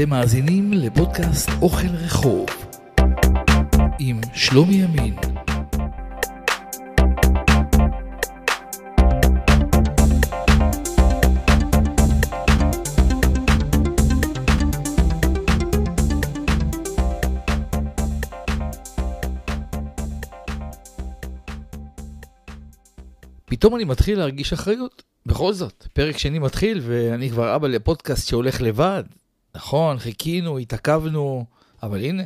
אתם מאזינים לפודקאסט אוכל רחוב עם שלומי ימין. פתאום אני מתחיל להרגיש אחריות. בכל זאת, פרק שני מתחיל ואני כבר אבא לפודקאסט שהולך לבד. נכון, חיכינו, התעכבנו, אבל הנה,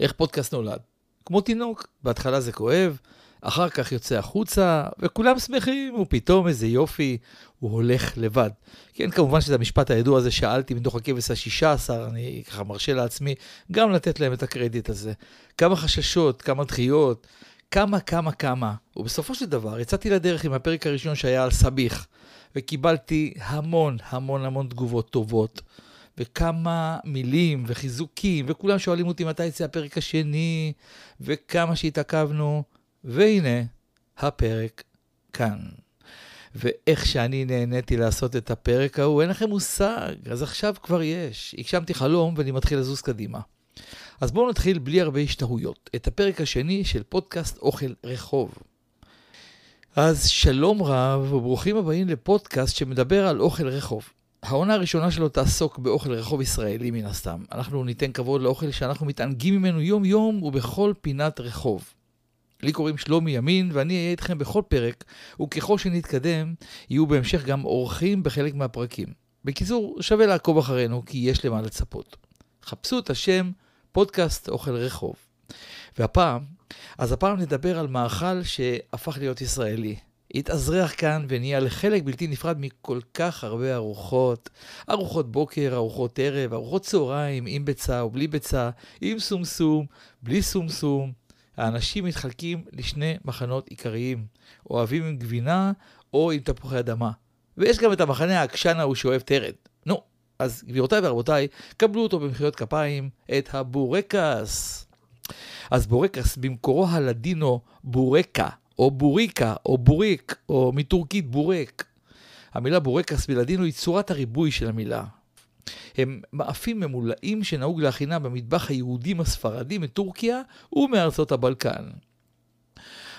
איך פודקאסט נולד? כמו תינוק, בהתחלה זה כואב, אחר כך יוצא החוצה, וכולם שמחים, ופתאום איזה יופי, הוא הולך לבד. כן, כמובן שזה המשפט הידוע הזה, שאלתי מתוך הכבש השישה עשר, אני ככה מרשה לעצמי גם לתת להם את הקרדיט הזה. כמה חששות, כמה דחיות, כמה, כמה, כמה. ובסופו של דבר, יצאתי לדרך עם הפרק הראשון שהיה על סביח, וקיבלתי המון, המון, המון תגובות טובות. וכמה מילים וחיזוקים, וכולם שואלים אותי מתי יצא הפרק השני, וכמה שהתעכבנו, והנה, הפרק כאן. ואיך שאני נהניתי לעשות את הפרק ההוא, אין לכם מושג, אז עכשיו כבר יש. הגשמתי חלום ואני מתחיל לזוז קדימה. אז בואו נתחיל בלי הרבה השתהויות, את הפרק השני של פודקאסט אוכל רחוב. אז שלום רב וברוכים הבאים לפודקאסט שמדבר על אוכל רחוב. העונה הראשונה שלו תעסוק באוכל רחוב ישראלי מן הסתם. אנחנו ניתן כבוד לאוכל שאנחנו מתענגים ממנו יום-יום ובכל פינת רחוב. לי קוראים שלומי ימין, ואני אהיה איתכם בכל פרק, וככל שנתקדם, יהיו בהמשך גם אורחים בחלק מהפרקים. בקיצור, שווה לעקוב אחרינו, כי יש למה לצפות. חפשו את השם פודקאסט אוכל רחוב. והפעם, אז הפעם נדבר על מאכל שהפך להיות ישראלי. התאזרח כאן ונהיה לחלק בלתי נפרד מכל כך הרבה ארוחות. ארוחות בוקר, ארוחות ערב, ארוחות צהריים, עם ביצה או בלי ביצה, עם סומסום, בלי סומסום. האנשים מתחלקים לשני מחנות עיקריים, אוהבים עם גבינה או עם תפוחי אדמה. ויש גם את המחנה העקשן ההוא שאוהב טרד. נו, אז גבירותיי ורבותיי, קבלו אותו במחיאות כפיים, את הבורקס. אז בורקס במקורו הלדינו בורקה, או בוריקה, או בוריק, או מטורקית בורק. המילה בורקס בלדינו היא צורת הריבוי של המילה. הם מאפים ממולאים שנהוג להכינה במטבח היהודים הספרדים מטורקיה ומארצות הבלקן.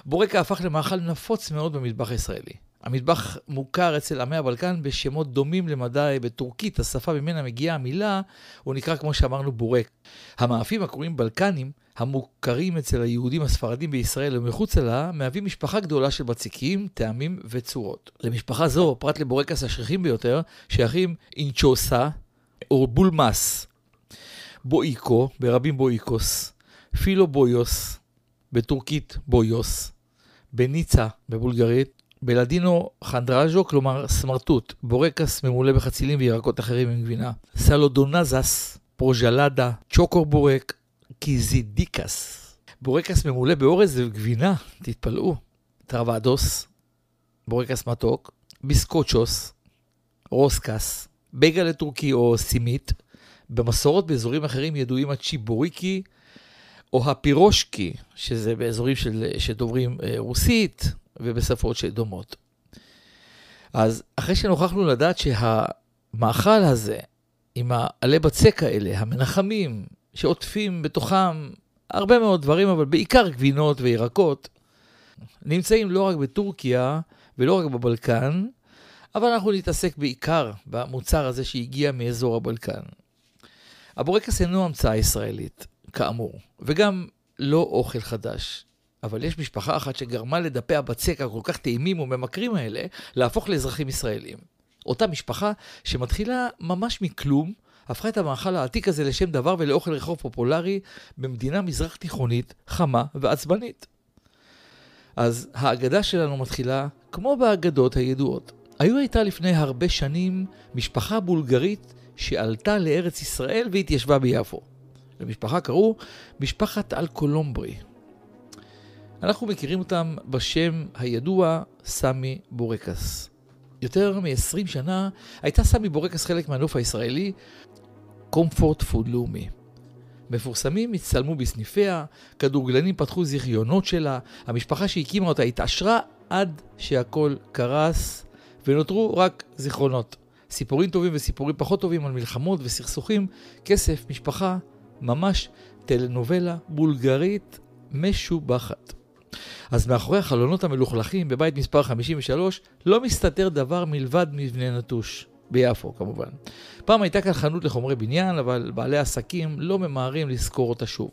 בורקה הפך למאכל נפוץ מאוד במטבח הישראלי. המטבח מוכר אצל עמי הבלקן בשמות דומים למדי בטורקית, השפה ממנה מגיעה המילה, הוא נקרא כמו שאמרנו בורק. המאפים הקוראים בלקנים, המוכרים אצל היהודים הספרדים בישראל ומחוצה לה, מהווים משפחה גדולה של בציקים, טעמים וצורות. למשפחה זו, פרט לבורקס השכיחים ביותר, שייכים אינצ'וסה, או בולמאס, בואיקו, ברבים בואיקוס, פילו בויוס, בטורקית בויוס, בניצה, בבולגרית, בלדינו חנדראז'ו, כלומר סמרטוט, בורקס ממולא בחצילים וירקות אחרים עם גבינה, סלודונזס, פרוז'לדה, צ'וקור בורק, קיזידיקס. בורקס ממולא באורז וגבינה, תתפלאו. טרוואדוס, בורקס מתוק, ביסקוצ'וס, רוסקס, בייגלה טורקי או סימית. במסורות באזורים אחרים ידועים הצ'יבוריקי או הפירושקי, שזה באזורים של, שדוברים אה, רוסית, ובשפות שדומות. אז אחרי שנוכחנו לדעת שהמאכל הזה, עם העלי בצק האלה, המנחמים, שעוטפים בתוכם הרבה מאוד דברים, אבל בעיקר גבינות וירקות, נמצאים לא רק בטורקיה ולא רק בבלקן, אבל אנחנו נתעסק בעיקר במוצר הזה שהגיע מאזור הבלקן. הבורקס אינו המצאה ישראלית, כאמור, וגם לא אוכל חדש. אבל יש משפחה אחת שגרמה לדפי הבצק הכל כך טעימים וממכרים האלה להפוך לאזרחים ישראלים. אותה משפחה שמתחילה ממש מכלום, הפכה את המאכל העתיק הזה לשם דבר ולאוכל רחוב פופולרי במדינה מזרח תיכונית, חמה ועצבנית. אז האגדה שלנו מתחילה כמו באגדות הידועות. היו הייתה לפני הרבה שנים משפחה בולגרית שעלתה לארץ ישראל והתיישבה ביפו. למשפחה קראו משפחת אלקולומברי. אנחנו מכירים אותם בשם הידוע סמי בורקס. יותר מ-20 שנה הייתה סמי בורקס חלק מהנוף הישראלי, comfort food לאומי. מפורסמים הצטלמו בסניפיה, כדורגלנים פתחו זיכיונות שלה, המשפחה שהקימה אותה התעשרה עד שהכל קרס, ונותרו רק זיכרונות. סיפורים טובים וסיפורים פחות טובים על מלחמות וסכסוכים, כסף, משפחה, ממש טלנובלה בולגרית משובחת. אז מאחורי החלונות המלוכלכים בבית מספר 53 לא מסתתר דבר מלבד מבנה נטוש. ביפו כמובן. פעם הייתה כאן חנות לחומרי בניין, אבל בעלי עסקים לא ממהרים לשכור אותה שוב.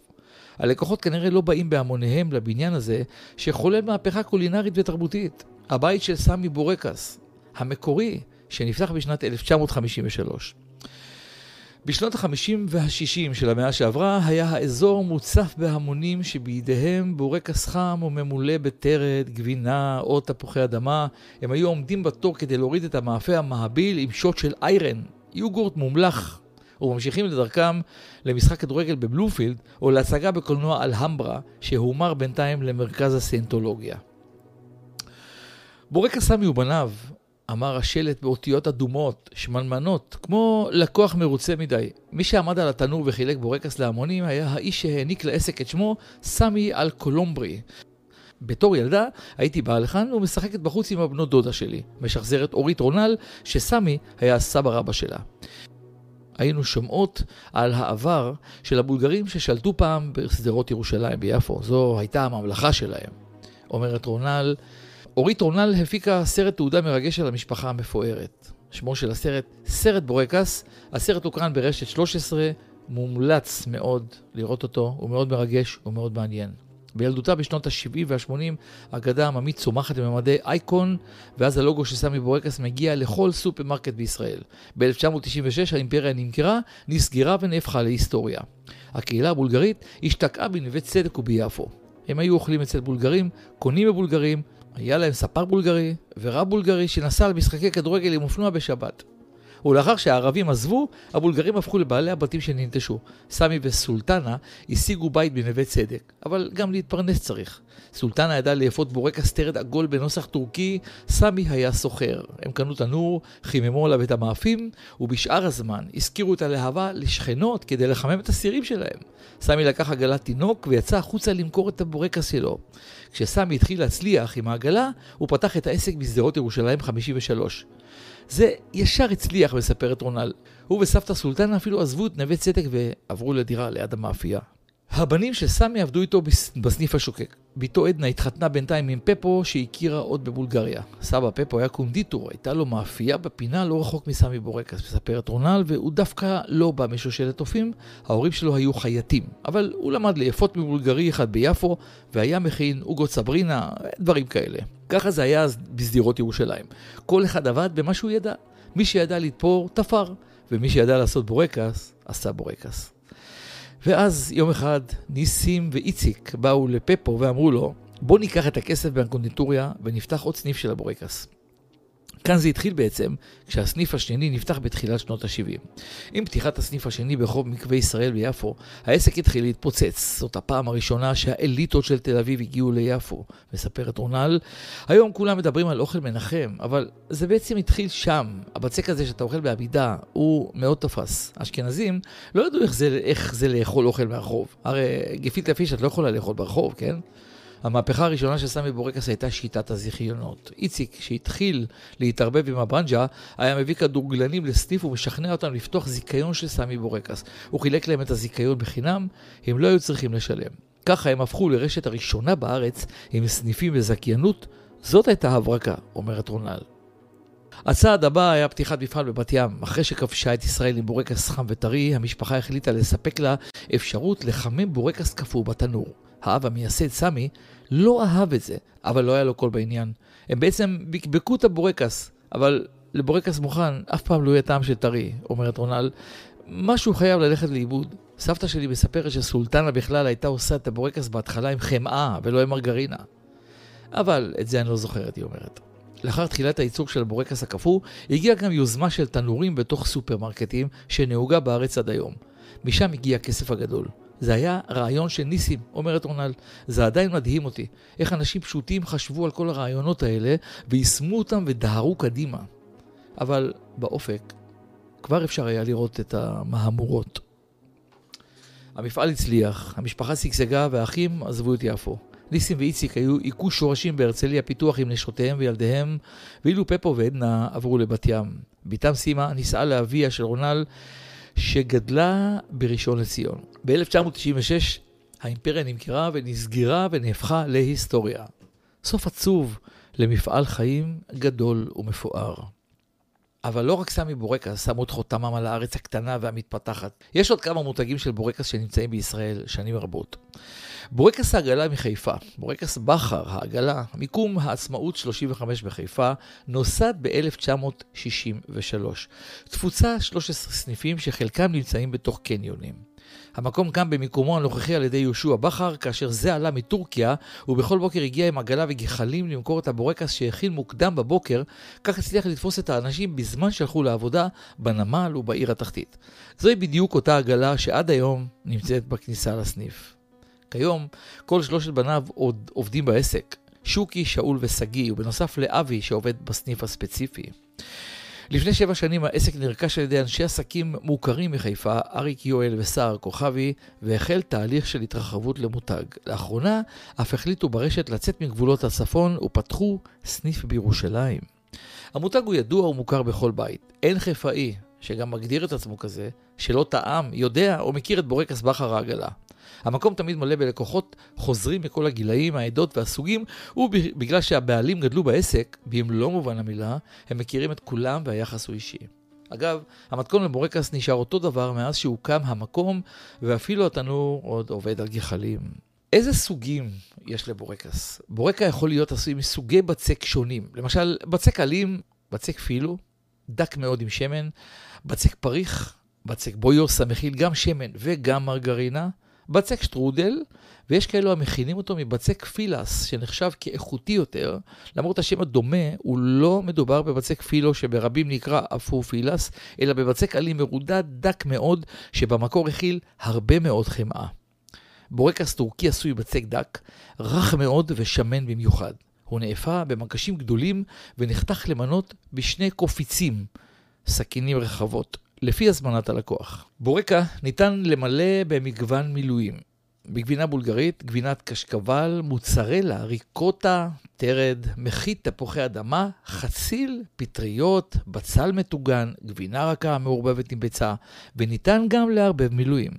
הלקוחות כנראה לא באים בהמוניהם לבניין הזה, שחולל מהפכה קולינרית ותרבותית. הבית של סמי בורקס, המקורי, שנפתח בשנת 1953. בשנות ה-50 וה-60 של המאה שעברה היה האזור מוצף בהמונים שבידיהם בורקס חם וממולא בטרד, גבינה או תפוחי אדמה. הם היו עומדים בתור כדי להוריד את המאפה המהביל עם שוט של איירן, יוגורט מומלח, וממשיכים לדרכם למשחק כדורגל בבלופילד או להצגה בקולנוע אלהמברה, שהומר בינתיים למרכז הסיינטולוגיה. בורקס סמי ובניו אמר השלט באותיות אדומות, שמנמנות, כמו לקוח מרוצה מדי. מי שעמד על התנור וחילק בורקס להמונים היה האיש שהעניק לעסק את שמו, סמי אל קולומברי. בתור ילדה הייתי באה לכאן ומשחקת בחוץ עם הבנות דודה שלי, משחזרת אורית רונל, שסמי היה הסבא רבא שלה. היינו שומעות על העבר של הבולגרים ששלטו פעם בשדרות ירושלים ביפו. זו הייתה הממלכה שלהם. אומרת רונל, אורית רונל הפיקה סרט תעודה מרגש על המשפחה המפוארת. שמו של הסרט, סרט בורקס. הסרט הוקרן ברשת 13, מומלץ מאוד לראות אותו, הוא מאוד מרגש, הוא מאוד מעניין. בילדותה בשנות ה-70 וה-80 אגדה עממית צומחת בממדי אייקון, ואז הלוגו של סמי בורקס מגיע לכל סופרמרקט בישראל. ב-1996 האימפריה נמכרה, נסגרה ונהפכה להיסטוריה. הקהילה הבולגרית השתקעה בנווה צדק וביפו. הם היו אוכלים אצל בולגרים, קונים בבולגרים, היה להם ספר בולגרי ורב בולגרי שנסע למשחקי כדורגל עם אופנוע בשבת. ולאחר שהערבים עזבו, הבולגרים הפכו לבעלי הבתים שננטשו. סמי וסולטנה השיגו בית בנווה צדק, אבל גם להתפרנס צריך. סולטנה ידעה לאפות בורקס טרד עגול בנוסח טורקי, סמי היה סוחר. הם קנו תנור, חיממו עליו את המאפים, ובשאר הזמן השכירו את הלהבה לשכנות כדי לחמם את הסירים שלהם. סמי לקח עגלת תינוק ויצא החוצה למכור את הבורקס שלו. כשסמי התחיל להצליח עם העגלה, הוא פתח את העסק בשדרות ירושלים 53. זה ישר הצליח, מספרת רונל. הוא וסבתא סולטנה אפילו עזבו את נווה צדק ועברו לדירה ליד המאפייה. הבנים של סמי עבדו איתו בסניף השוקק. בתו עדנה התחתנה בינתיים עם פפו שהכירה עוד בבולגריה. סבא פפו היה קונדיטור, הייתה לו מאפייה בפינה לא רחוק מסמי בורקס, מספרת רונל, והוא דווקא לא בא משושלת אופים, ההורים שלו היו חייטים. אבל הוא למד ליפות מבולגרי אחד ביפו, והיה מכין עוגות סברינה, דברים כאלה. ככה זה היה אז בשדרות ירושלים. כל אחד עבד במה שהוא ידע. מי שידע לתפור, תפר, ומי שידע לעשות בורקס, עשה בורקס. ואז יום אחד ניסים ואיציק באו לפפו ואמרו לו, בוא ניקח את הכסף מהקונדיטוריה ונפתח עוד סניף של הבורקס. כאן זה התחיל בעצם כשהסניף השני נפתח בתחילת שנות ה-70. עם פתיחת הסניף השני ברחוב מקווה ישראל ביפו, העסק התחיל להתפוצץ. זאת הפעם הראשונה שהאליטות של תל אביב הגיעו ליפו, מספרת רונל. היום כולם מדברים על אוכל מנחם, אבל זה בעצם התחיל שם. הבצק הזה שאתה אוכל בעמידה הוא מאוד תפס. אשכנזים לא ידעו איך זה, איך זה לאכול אוכל מהרחוב. הרי גפילטה פיש את לא יכולה לאכול ברחוב, כן? המהפכה הראשונה של סמי בורקס הייתה שיטת הזיכיונות. איציק, שהתחיל להתערבב עם הברנג'ה, היה מביא כדורגלנים לסניף ומשכנע אותם לפתוח זיכיון של סמי בורקס. הוא חילק להם את הזיכיון בחינם, הם לא היו צריכים לשלם. ככה הם הפכו לרשת הראשונה בארץ עם סניפים וזכיינות. זאת הייתה הברקה, אומרת רונל. הצעד הבא היה פתיחת מפעל בבת ים. אחרי שכבשה את ישראל עם בורקס חם וטרי, המשפחה החליטה לספק לה אפשרות לחמם בורקס קפוא בתנור. האב המייסד סמי לא אהב את זה, אבל לא היה לו קול בעניין. הם בעצם בקבקו את הבורקס, אבל לבורקס מוכן אף פעם לא יהיה טעם של טרי, אומרת רונל. משהו חייב ללכת לאיבוד. סבתא שלי מספרת שסולטנה בכלל הייתה עושה את הבורקס בהתחלה עם חמאה ולא עם מרגרינה. אבל את זה אני לא זוכרת, היא אומרת. לאחר תחילת הייצור של הבורקס הקפוא, הגיעה גם יוזמה של תנורים בתוך סופרמרקטים שנהוגה בארץ עד היום. משם הגיע הכסף הגדול. זה היה רעיון של ניסים, אומרת רונל. זה עדיין מדהים אותי. איך אנשים פשוטים חשבו על כל הרעיונות האלה, ויישמו אותם ודהרו קדימה. אבל באופק, כבר אפשר היה לראות את המהמורות. המפעל הצליח, המשפחה שגשגה והאחים עזבו את יפו. ניסים ואיציק היו היכו שורשים בהרצליה פיתוח עם נשותיהם וילדיהם, ואילו פפו ועדנה עברו לבת ים. בתם סימה נישאה לאביה של רונל, שגדלה בראשון לציון. ב-1996 האימפריה נמכרה ונסגרה ונהפכה להיסטוריה. סוף עצוב למפעל חיים גדול ומפואר. אבל לא רק סמי בורקס שמו את חותמם על הארץ הקטנה והמתפתחת. יש עוד כמה מותגים של בורקס שנמצאים בישראל שנים רבות. בורקס העגלה מחיפה, בורקס בכר העגלה, מיקום העצמאות 35 בחיפה, נוסד ב-1963. תפוצה 13 סניפים שחלקם נמצאים בתוך קניונים. המקום קם במיקומו הנוכחי על ידי יהושע בכר, כאשר זה עלה מטורקיה, ובכל בוקר הגיע עם עגלה וגחלים למכור את הבורקס שהכין מוקדם בבוקר, כך הצליח לתפוס את האנשים בזמן שהלכו לעבודה בנמל ובעיר התחתית. זוהי בדיוק אותה עגלה שעד היום נמצאת בכניסה לסניף. כיום, כל שלושת בניו עוד עובדים בעסק, שוקי, שאול ושגיא, ובנוסף לאבי שעובד בסניף הספציפי. לפני שבע שנים העסק נרכש על ידי אנשי עסקים מוכרים מחיפה, אריק יואל וסער כוכבי, והחל תהליך של התרחבות למותג. לאחרונה אף החליטו ברשת לצאת מגבולות הצפון ופתחו סניף בירושלים. המותג הוא ידוע ומוכר בכל בית. אין חיפאי, שגם מגדיר את עצמו כזה, שלא טעם, יודע או מכיר את בורקס בכר העגלה. המקום תמיד מלא בלקוחות חוזרים מכל הגילאים, העדות והסוגים, ובגלל שהבעלים גדלו בעסק, במלוא מובן המילה, הם מכירים את כולם והיחס הוא אישי. אגב, המתכון לבורקס נשאר אותו דבר מאז שהוקם המקום, ואפילו התנור עוד עובד על גחלים. איזה סוגים יש לבורקס? בורקה יכול להיות עשוי מסוגי בצק שונים. למשל, בצק אלים, בצק פילו, דק מאוד עם שמן, בצק פריך, בצק בויוס המכיל גם שמן וגם מרגרינה, בצק שטרודל, ויש כאלו המכינים אותו מבצק פילס, שנחשב כאיכותי יותר, למרות השם הדומה, הוא לא מדובר בבצק פילו שברבים נקרא אפור פילס, אלא בבצק עלים מרודד דק מאוד, שבמקור הכיל הרבה מאוד חמאה. בורקס טורקי עשוי בצק דק, רך מאוד ושמן במיוחד. הוא נאפה במקשים גדולים ונחתך למנות בשני קופיצים, סכינים רחבות. לפי הזמנת הלקוח. בורקה ניתן למלא במגוון מילואים. בגבינה בולגרית, גבינת קשקבל, מוצרלה, ריקוטה, תרד, מחית תפוחי אדמה, חציל, פטריות, בצל מטוגן, גבינה רכה מעורבבת עם ביצה, וניתן גם לערבב מילואים.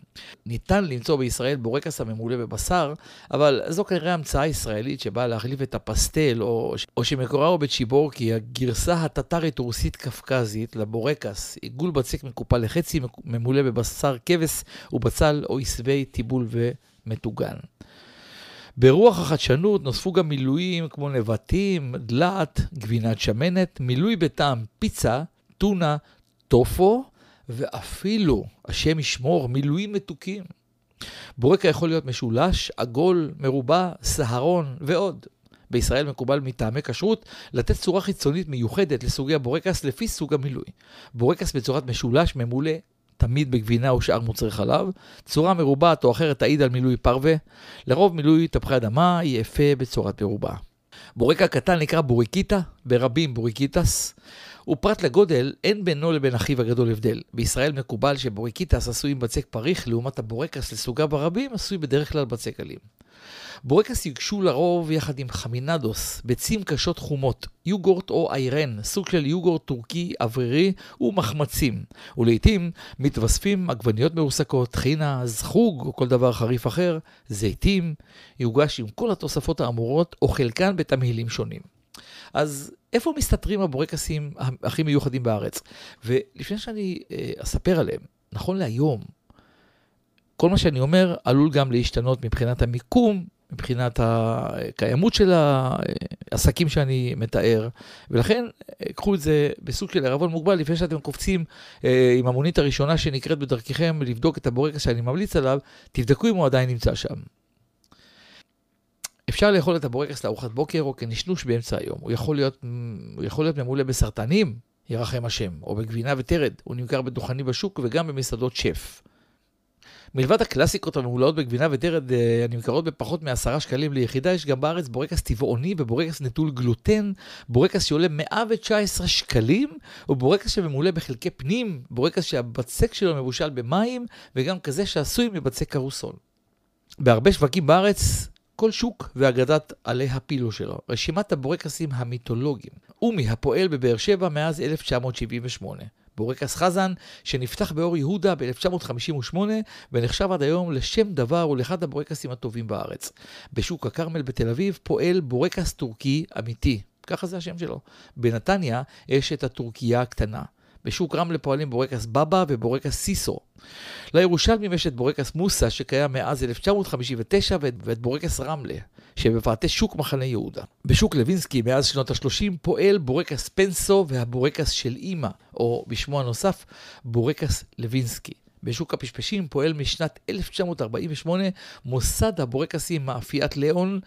ניתן למצוא בישראל בורקס הממולא בבשר, אבל זו כנראה המצאה ישראלית שבאה להחליף את הפסטל, או, או שמקורה הוא בצ'יבורקי, הגרסה הטטרית-רוסית קפקזית לבורקס, עיגול בצק מקופל לחצי, ממולא בבשר כבש ובצל או עשבי טיבול ומטוגן. ברוח החדשנות נוספו גם מילואים כמו נבטים, דלעת, גבינת שמנת, מילוי בטעם פיצה, טונה, טופו, ואפילו, השם ישמור, מילואים מתוקים. בורקה יכול להיות משולש, עגול, מרובע, סהרון ועוד. בישראל מקובל מטעמי כשרות לתת צורה חיצונית מיוחדת לסוגי הבורקס לפי סוג המילוי. בורקס בצורת משולש ממולא תמיד בגבינה ושאר מוצרי חלב. צורה מרובעת או אחרת תעיד על מילוי פרווה. לרוב מילוי תפוחי אדמה יהיה בצורת מרובע. בורקה קטן נקרא בוריקיטה, ברבים בוריקיטס. ופרט לגודל, אין בינו לבין אחיו הגדול הבדל. בישראל מקובל שבוריקיטס עשוי עם בצק פריך, לעומת הבורקס לסוגיו ברבים עשוי בדרך כלל בצק עלים. בורקס יוגשו לרוב יחד עם חמינדוס, ביצים קשות חומות, יוגורט או איירן, סוג של יוגורט טורקי אוורירי ומחמצים. ולעיתים מתווספים עגבניות מרוסקות, טחינה, זחוג או כל דבר חריף אחר, זיתים, יוגש עם כל התוספות האמורות או חלקן בתמהילים שונים. אז איפה מסתתרים הבורקסים הכי מיוחדים בארץ? ולפני שאני אה, אספר עליהם, נכון להיום, כל מה שאני אומר עלול גם להשתנות מבחינת המיקום מבחינת הקיימות של העסקים שאני מתאר, ולכן קחו את זה בסוג של ערבון מוגבל לפני שאתם קופצים אה, עם המונית הראשונה שנקראת בדרככם לבדוק את הבורקס שאני ממליץ עליו, תבדקו אם הוא עדיין נמצא שם. אפשר לאכול את הבורקס לארוחת בוקר או כנשנוש באמצע היום. הוא יכול להיות, הוא יכול להיות ממולא בסרטנים, ירחם השם, או בגבינה וטרד. הוא נמכר בדוכנים בשוק וגם במסעדות שף. מלבד הקלאסיקות המעולאות בגבינה ותרד אה, הנמכרות בפחות מעשרה שקלים ליחידה, יש גם בארץ בורקס טבעוני ובורקס נטול גלוטן, בורקס שעולה 119 שקלים, ובורקס שממולא בחלקי פנים, בורקס שהבצק שלו מבושל במים, וגם כזה שעשוי מבצק קרוסול. בהרבה שווקים בארץ כל שוק ואגדת עלי הפילו שלו, רשימת הבורקסים המיתולוגיים. אומי הפועל בבאר שבע מאז 1978. בורקס חזן, שנפתח באור יהודה ב-1958 ונחשב עד היום לשם דבר ולאחד הבורקסים הטובים בארץ. בשוק הכרמל בתל אביב פועל בורקס טורקי אמיתי, ככה זה השם שלו. בנתניה יש את הטורקייה הקטנה. בשוק רמלה פועלים בורקס בבא ובורקס סיסו. לירושלמים יש את בורקס מוסה שקיים מאז 1959 ואת בורקס רמלה, שבפאתי שוק מחנה יהודה. בשוק לוינסקי מאז שנות ה-30 פועל בורקס פנסו והבורקס של אימא, או בשמו הנוסף בורקס לוינסקי. בשוק הפשפשים פועל משנת 1948 מוסד הבורקסים מאפיית ליאון.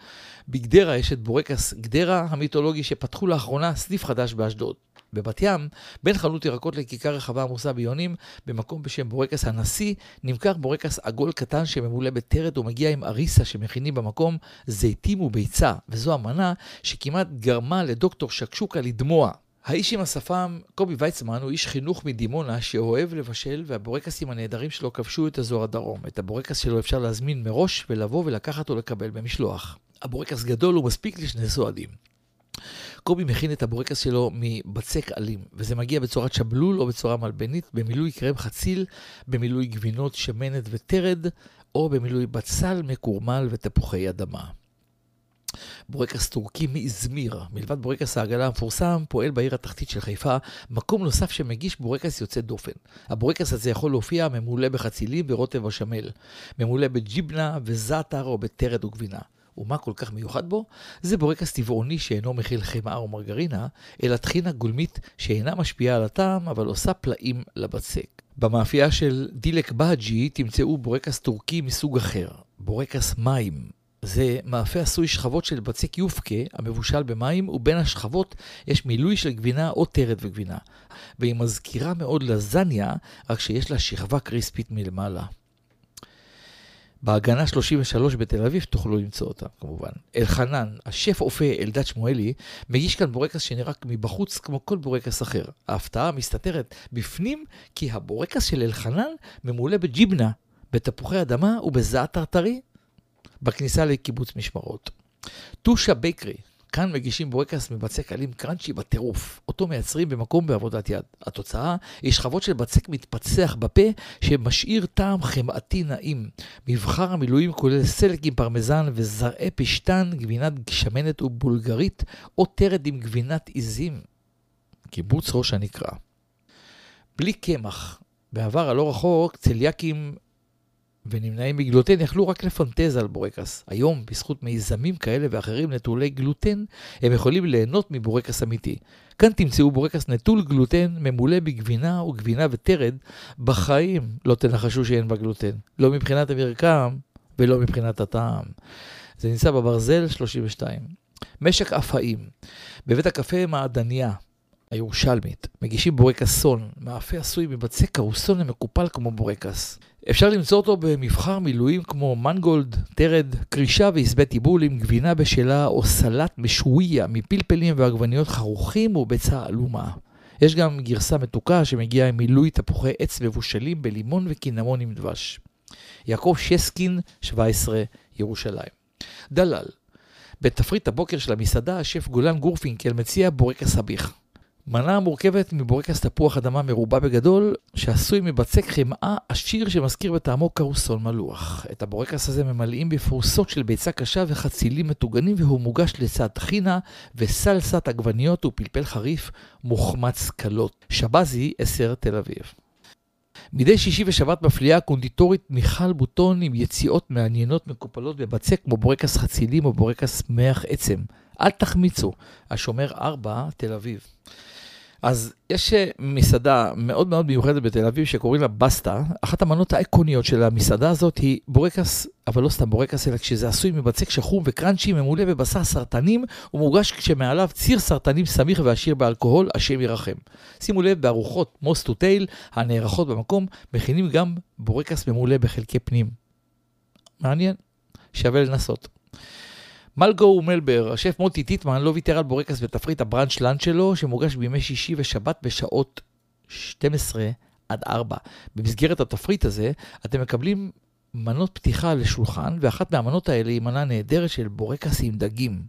בגדרה יש את בורקס גדרה המיתולוגי שפתחו לאחרונה סניף חדש באשדוד. בבת ים, בין חנות ירקות לכיכר רחבה עמוסה ביונים, במקום בשם בורקס הנשיא, נמכר בורקס עגול קטן שממולא בטרד ומגיע עם אריסה שמכינים במקום זיתים וביצה, וזו המנה שכמעט גרמה לדוקטור שקשוקה לדמוע. האיש עם השפם, קובי ויצמן, הוא איש חינוך מדימונה שאוהב לבשל, והבורקסים הנהדרים שלו כבשו את אזור הדרום. את הבורקס שלו אפשר להזמין מראש ולבוא ולקחת או לקבל במשלוח. הבורקס גדול ומספיק לשני סועדים. קובי מכין את הבורקס שלו מבצק עלים, וזה מגיע בצורת שבלול או בצורה מלבנית, במילוי קרם חציל, במילוי גבינות, שמנת וטרד, או במילוי בצל מקורמל ותפוחי אדמה. בורקס טורקי מאזמיר, מלבד בורקס העגלה המפורסם, פועל בעיר התחתית של חיפה מקום נוסף שמגיש בורקס יוצא דופן. הבורקס הזה יכול להופיע ממולא בחצילים ורוטב בשמל, ממולא בג'יבנה וזעתר או בתרד וגבינה. ומה כל כך מיוחד בו? זה בורקס טבעוני שאינו מכיל חמאה או מרגרינה, אלא טחינה גולמית שאינה משפיעה על הטעם, אבל עושה פלאים לבצק. במאפייה של דילק בהג'י תמצאו בורקס טורקי מסוג אחר, בורקס מים. זה מאפה עשוי שכבות של בצק יופקה המבושל במים, ובין השכבות יש מילוי של גבינה או טרד וגבינה. והיא מזכירה מאוד לזניה, רק שיש לה שכבה קריספית מלמעלה. בהגנה 33 בתל אביב תוכלו למצוא אותה כמובן. אלחנן, השף אופה אלדד שמואלי, מגיש כאן בורקס שנראה מבחוץ כמו כל בורקס אחר. ההפתעה מסתתרת בפנים כי הבורקס של אלחנן ממולא בג'יבנה, בתפוחי אדמה ובזעתר טרי בכניסה לקיבוץ משמרות. טושה בייקרי, כאן מגישים בורקס מבצק עלים crunchy בטירוף. אותו מייצרים במקום בעבודת יד. התוצאה היא שכבות של בצק מתפצח בפה שמשאיר טעם חמאתי נעים. מבחר המילויים כולל סלק עם פרמזן וזרעי פשתן, גבינת שמנת ובולגרית או תרד עם גבינת עיזים. קיבוץ ראש הנקרה. בלי קמח. בעבר הלא רחוק צליאקים ונמנעים מגלוטן יכלו רק לפנטז על בורקס. היום, בזכות מיזמים כאלה ואחרים נטולי גלוטן, הם יכולים ליהנות מבורקס אמיתי. כאן תמצאו בורקס נטול גלוטן, ממולא בגבינה וגבינה וטרד, בחיים לא תנחשו שאין בה גלוטן. לא מבחינת המרקם ולא מבחינת הטעם. זה נמצא בברזל 32. משק אפאים. בבית הקפה מעדניה, הירושלמית, מגישים בורקס סון, מאפה עשוי מבצק קרוסון המקופל כמו בורקס. אפשר למצוא אותו במבחר מילואים כמו מנגולד, טרד, קרישה ועשבי טיבול עם גבינה בשלה או סלט משוויה מפלפלים ועגבניות חרוכים וביצה עלומה. יש גם גרסה מתוקה שמגיעה עם מילוי תפוחי עץ מבושלים בלימון וקינמון עם דבש. יעקב שסקין, 17, ירושלים. דלל בתפריט הבוקר של המסעדה, השף גולן גורפינקל מציע בורקס סביח. מנה מורכבת מבורקס תפוח אדמה מרובע בגדול, שעשוי מבצק חמאה עשיר שמזכיר בטעמו קרוסון מלוח. את הבורקס הזה ממלאים בפרוסות של ביצה קשה וחצילים מטוגנים, והוא מוגש לצד טחינה וסלסת עגבניות ופלפל חריף מוחמץ קלות. שבזי, 10 תל אביב. מדי שישי ושבת מפליאה הקונדיטורית מיכל בוטון עם יציאות מעניינות מקופלות בבצק כמו בורקס חצילים או בורקס מח עצם. אל תחמיצו, השומר 4, תל אביב. אז יש אה, מסעדה מאוד מאוד מיוחדת בתל אביב שקוראים לה בסטה. אחת המנות האיקוניות של המסעדה הזאת היא בורקס, אבל לא סתם בורקס, אלא כשזה עשוי מבצק שחום וקראנצ'י ממולא בבשר סרטנים, ומוגש כשמעליו ציר סרטנים סמיך ועשיר באלכוהול, השם ירחם. שימו לב, בארוחות nose to tail הנערכות במקום, מכינים גם בורקס ממולא בחלקי פנים. מעניין, שווה לנסות. מלגו ומלבר, השף מוטי טיטמן לא ויתר על בורקס בתפריט הבראנץ' lunch שלו, שמוגש בימי שישי ושבת בשעות 12 עד 4. במסגרת התפריט הזה, אתם מקבלים מנות פתיחה לשולחן, ואחת מהמנות האלה היא מנה נהדרת של בורקס עם דגים.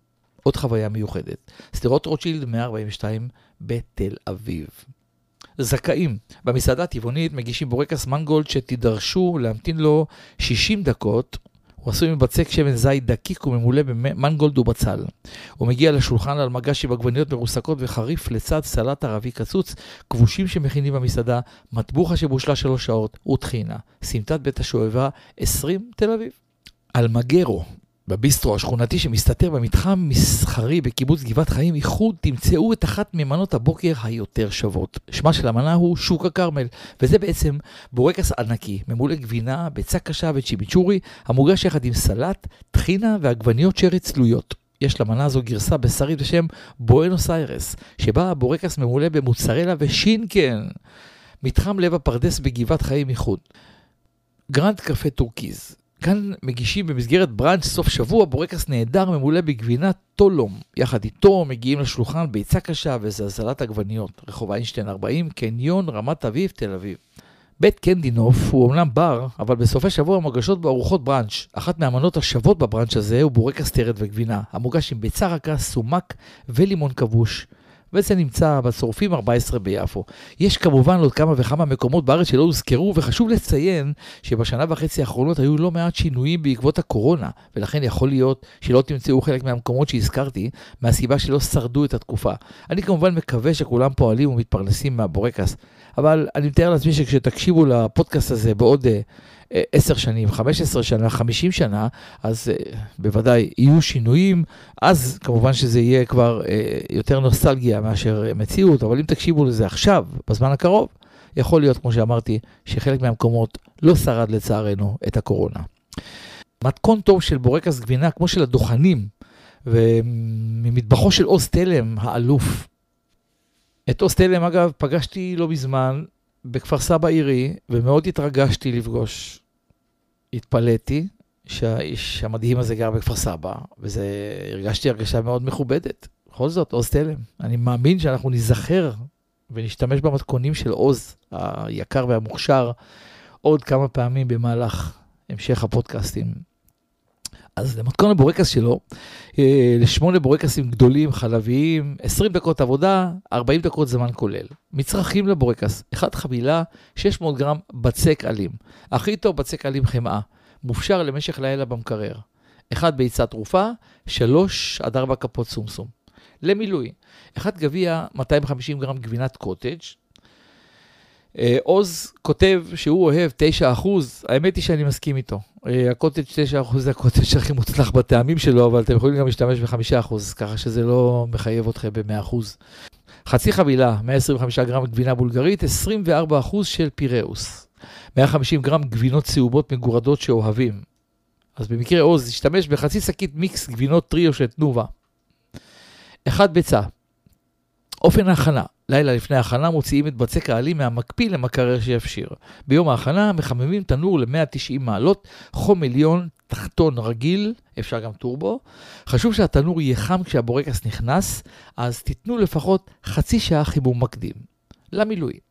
עוד חוויה מיוחדת. שדרות רוטשילד 142 בתל אביב. זכאים. במסעדה הטבעונית מגישים בורקס מנגולד שתידרשו להמתין לו 60 דקות. הוא עשוי מבצק שמן זית דקיק וממולא במנגולד ובצל. הוא מגיע לשולחן על מגש עם עגבניות מרוסקות וחריף לצד סלט ערבי קצוץ, כבושים שמכינים במסעדה, מטבוחה שבושלה שלוש שעות וטחינה. סמטת בית השואבה 20 תל אביב. אלמגרו, בביסטרו השכונתי שמסתתר במתחם מסחרי בקיבוץ גבעת חיים איחוד, תמצאו את אחת ממנות הבוקר היותר שוות. שמה של המנה הוא שוק הכרמל, וזה בעצם בורקס ענקי, ממולא גבינה, ביצה קשה וצ'ימיצ'ורי, המוגש יחד עם סלט, טחינה ועגבניות שרי צלויות. יש למנה הזו גרסה בשרית בשם בואנוס איירס, שבה הבורקס ממולא במוצרלה ושינקן. מתחם לב הפרדס בגבעת חיים איחוד. גרנד קפה טורקיז, כאן מגישים במסגרת בראנץ' סוף שבוע בורקס נהדר ממולא בגבינת טולום. יחד איתו מגיעים לשולחן ביצה קשה וסלסת עגבניות. רחוב איינשטיין 40, קניון, רמת אביב, תל אביב. בית קנדינוף הוא אומנם בר, אבל בסופי שבוע מוגשות בו ארוחות בראנץ'. אחת מהמנות השוות בבראנץ' הזה הוא בורקס תרד וגבינה, המוגש עם ביצה רכה, סומק ולימון כבוש. וזה נמצא בצורפים 14 ביפו. יש כמובן עוד כמה וכמה מקומות בארץ שלא הוזכרו, וחשוב לציין שבשנה וחצי האחרונות היו לא מעט שינויים בעקבות הקורונה, ולכן יכול להיות שלא תמצאו חלק מהמקומות שהזכרתי, מהסיבה שלא שרדו את התקופה. אני כמובן מקווה שכולם פועלים ומתפרנסים מהבורקס, אבל אני מתאר לעצמי שכשתקשיבו לפודקאסט הזה בעוד... Uh, עשר שנים, 15 שנה, 50 שנה, אז uh, בוודאי יהיו שינויים. אז כמובן שזה יהיה כבר uh, יותר נוסטלגיה מאשר מציאות, אבל אם תקשיבו לזה עכשיו, בזמן הקרוב, יכול להיות, כמו שאמרתי, שחלק מהמקומות לא שרד לצערנו את הקורונה. מתכון טוב של בורקס גבינה, כמו של הדוכנים, וממטבחו של עוז תלם, האלוף. את עוז תלם, אגב, פגשתי לא מזמן בכפר סבא עירי, ומאוד התרגשתי לפגוש. התפלאתי שהאיש המדהים הזה גר בכפר סבא, וזה, הרגשתי הרגשה מאוד מכובדת. בכל זאת, עוז תלם. אני מאמין שאנחנו ניזכר ונשתמש במתכונים של עוז היקר והמוכשר עוד כמה פעמים במהלך המשך הפודקאסטים. אז למתכון הבורקס שלו, אה, לשמונה בורקסים גדולים, חלביים, 20 דקות עבודה, 40 דקות זמן כולל. מצרכים לבורקס, אחד חבילה, 600 גרם בצק אלים. הכי טוב בצק אלים חמאה, מופשר למשך לילה במקרר. אחד ביצה תרופה, 3 עד 4 כפות סומסום. למילוי, אחד גביע 250 גרם גבינת קוטג', אה, עוז כותב שהוא אוהב 9%, האמת היא שאני מסכים איתו. אה, הקוטג' 9% זה הקוטג' הכי מוצלח בטעמים שלו, אבל אתם יכולים גם להשתמש ב-5%, ככה שזה לא מחייב אתכם ב-100%. חצי חבילה, 125 גרם גבינה בולגרית, 24% של פיראוס. 150 גרם גבינות צהובות מגורדות שאוהבים. אז במקרה עוז, השתמש בחצי שקית מיקס גבינות טריו של תנובה. אחד ביצה. אופן ההכנה, לילה לפני ההכנה מוציאים את בצק העלים מהמקפיא למקרר שיפשיר. ביום ההכנה מחממים תנור ל-190 מעלות, חום עליון, תחתון רגיל, אפשר גם טורבו. חשוב שהתנור יהיה חם כשהבורקס נכנס, אז תיתנו לפחות חצי שעה חימום מקדים. למילוי.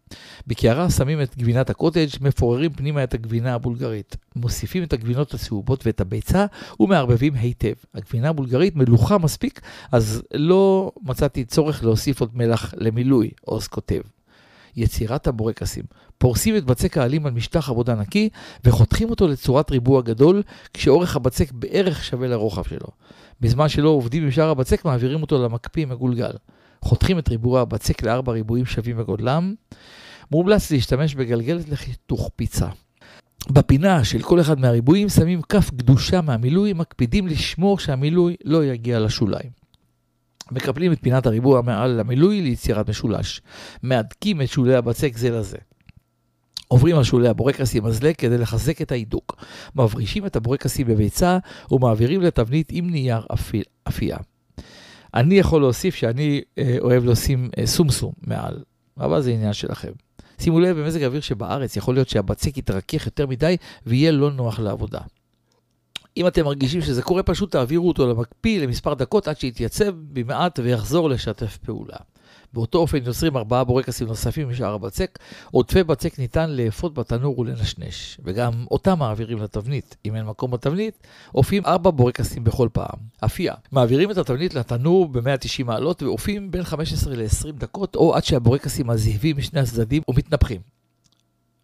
בקערה שמים את גבינת הקוטג', מפוררים פנימה את הגבינה הבולגרית. מוסיפים את הגבינות הצהובות ואת הביצה ומערבבים היטב. הגבינה הבולגרית מלוכה מספיק, אז לא מצאתי צורך להוסיף עוד מלח למילוי, עוז כותב. יצירת הבורקסים. פורסים את בצק העלים על משטח עבודה נקי וחותכים אותו לצורת ריבוע גדול, כשאורך הבצק בערך שווה לרוחב שלו. בזמן שלא עובדים עם שאר הבצק, מעבירים אותו למקפיא מגולגל. חותכים את ריבוע הבצק לארבע ריבועים שווים בגודלם. מומלץ להשתמש בגלגלת לחיתוך פיצה. בפינה של כל אחד מהריבועים שמים כף קדושה מהמילוי, מקפידים לשמור שהמילוי לא יגיע לשוליים. מקפלים את פינת הריבוע מעל המילוי ליצירת משולש. מהדקים את שולי הבצק זה לזה. עוברים על שולי הבורקסים מזלג כדי לחזק את ההידוק. מברישים את הבורקסים בביצה ומעבירים לתבנית עם נייר אפייה. אני יכול להוסיף שאני אה, אוהב לשים אה, סומסום מעל, אבל זה עניין שלכם. שימו לב, במזג האוויר שבארץ יכול להיות שהבצק יתרכך יותר מדי ויהיה לא נוח לעבודה. אם אתם מרגישים שזה קורה, פשוט תעבירו אותו למקפיא למספר דקות עד שיתייצב במעט ויחזור לשתף פעולה. באותו אופן יוצרים ארבעה בורקסים נוספים משאר הבצק. עודפי בצק ניתן לאפות בתנור ולנשנש, וגם אותם מעבירים לתבנית. אם אין מקום בתבנית, אופים ארבע בורקסים בכל פעם. אפייה, מעבירים את התבנית לתנור ב-190 מעלות ואופים בין 15 ל-20 דקות, או עד שהבורקסים הזהבים משני הצדדים ומתנפחים.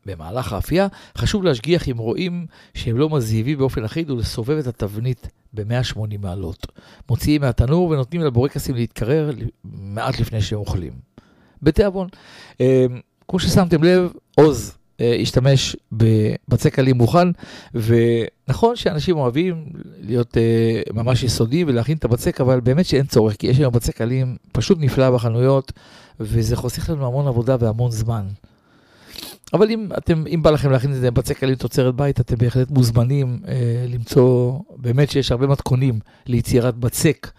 במהלך האפייה חשוב להשגיח אם רואים שהם לא מזהיבים באופן אחיד ולסובב את התבנית ב-180 מעלות. מוציאים מהתנור ונותנים לבורקסים להתקרר מעט לפני שהם אוכלים. בתיאבון, אה, כמו ששמתם לב, עוז אה, השתמש בבצק עלים מוכן, ונכון שאנשים אוהבים להיות אה, ממש יסודיים ולהכין את הבצק, אבל באמת שאין צורך, כי יש היום בצק עלים פשוט נפלא בחנויות, וזה חוסך לנו המון עבודה והמון זמן. אבל אם אתם, אם בא לכם להכין את זה בצק עלים תוצרת בית, אתם בהחלט מוזמנים אה, למצוא, באמת שיש הרבה מתכונים ליצירת בצק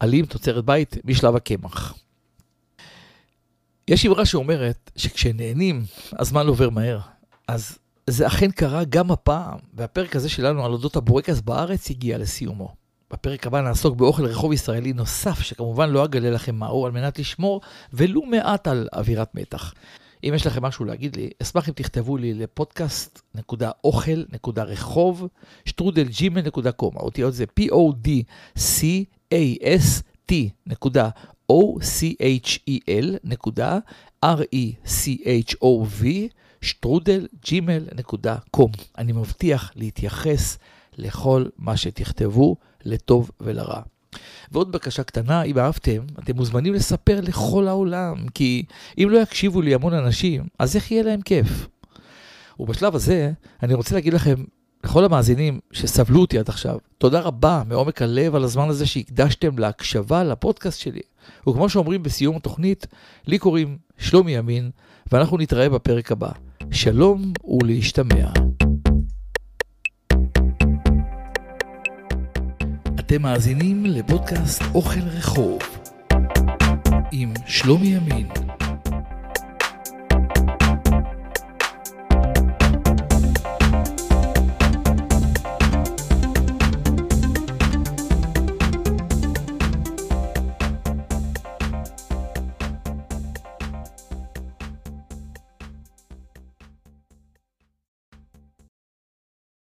עלים תוצרת בית משלב הקמח. יש אמרה שאומרת שכשנהנים, הזמן עובר מהר. אז זה אכן קרה גם הפעם, והפרק הזה שלנו על אודות הבורקס בארץ הגיע לסיומו. בפרק הבא נעסוק באוכל רחוב ישראלי נוסף, שכמובן לא אגלה לכם מהו על מנת לשמור ולו מעט על אווירת מתח. אם יש לכם משהו להגיד לי, אשמח אם תכתבו לי לפודקאסט.אוכל.רחוב, שטרודלג'ימל.קום. האותיות זה p-o-d-c-a-s-t נקודה o-c-h-e-l נקודה r-e-c-h-o-v שטרודלג'ימל.קום. אני מבטיח להתייחס לכל מה שתכתבו, לטוב ולרע. ועוד בקשה קטנה, אם אהבתם, אתם מוזמנים לספר לכל העולם, כי אם לא יקשיבו לי המון אנשים, אז איך יהיה להם כיף? ובשלב הזה, אני רוצה להגיד לכם, לכל המאזינים שסבלו אותי עד עכשיו, תודה רבה מעומק הלב על הזמן הזה שהקדשתם להקשבה לפודקאסט שלי. וכמו שאומרים בסיום התוכנית, לי קוראים שלומי ימין, ואנחנו נתראה בפרק הבא. שלום ולהשתמע. אתם מאזינים לפודקאסט אוכל רחוב עם שלומי ימין.